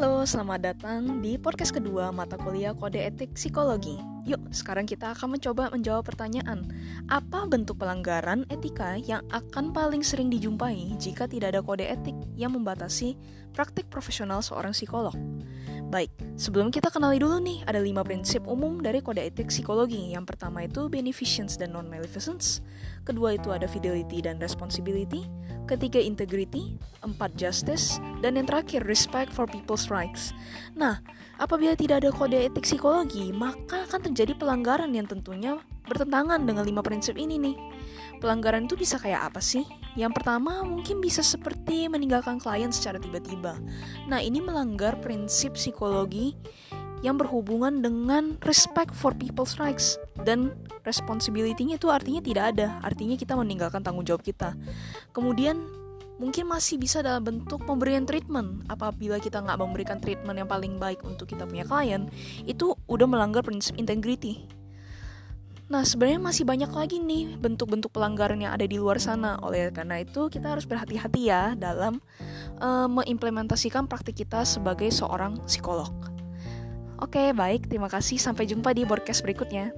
Halo, selamat datang di podcast kedua mata kuliah Kode Etik Psikologi. Yuk, sekarang kita akan mencoba menjawab pertanyaan, apa bentuk pelanggaran etika yang akan paling sering dijumpai jika tidak ada kode etik yang membatasi praktik profesional seorang psikolog? Baik, sebelum kita kenali dulu nih, ada lima prinsip umum dari kode etik psikologi. Yang pertama itu beneficence dan non-maleficence. Kedua itu ada fidelity dan responsibility. Ketiga integrity. Empat justice. Dan yang terakhir respect for people's rights. Nah, apabila tidak ada kode etik psikologi, maka akan terjadi pelanggaran yang tentunya bertentangan dengan lima prinsip ini nih. Pelanggaran itu bisa kayak apa sih? Yang pertama mungkin bisa seperti meninggalkan klien secara tiba-tiba. Nah, ini melanggar prinsip psikologi yang berhubungan dengan respect for people's rights dan responsibility-nya itu artinya tidak ada, artinya kita meninggalkan tanggung jawab kita. Kemudian mungkin masih bisa dalam bentuk pemberian treatment apabila kita nggak memberikan treatment yang paling baik untuk kita punya klien itu udah melanggar prinsip integrity Nah, sebenarnya masih banyak lagi nih bentuk-bentuk pelanggaran yang ada di luar sana. Oleh karena itu, kita harus berhati-hati ya dalam uh, mengimplementasikan praktik kita sebagai seorang psikolog. Oke, baik. Terima kasih. Sampai jumpa di podcast berikutnya.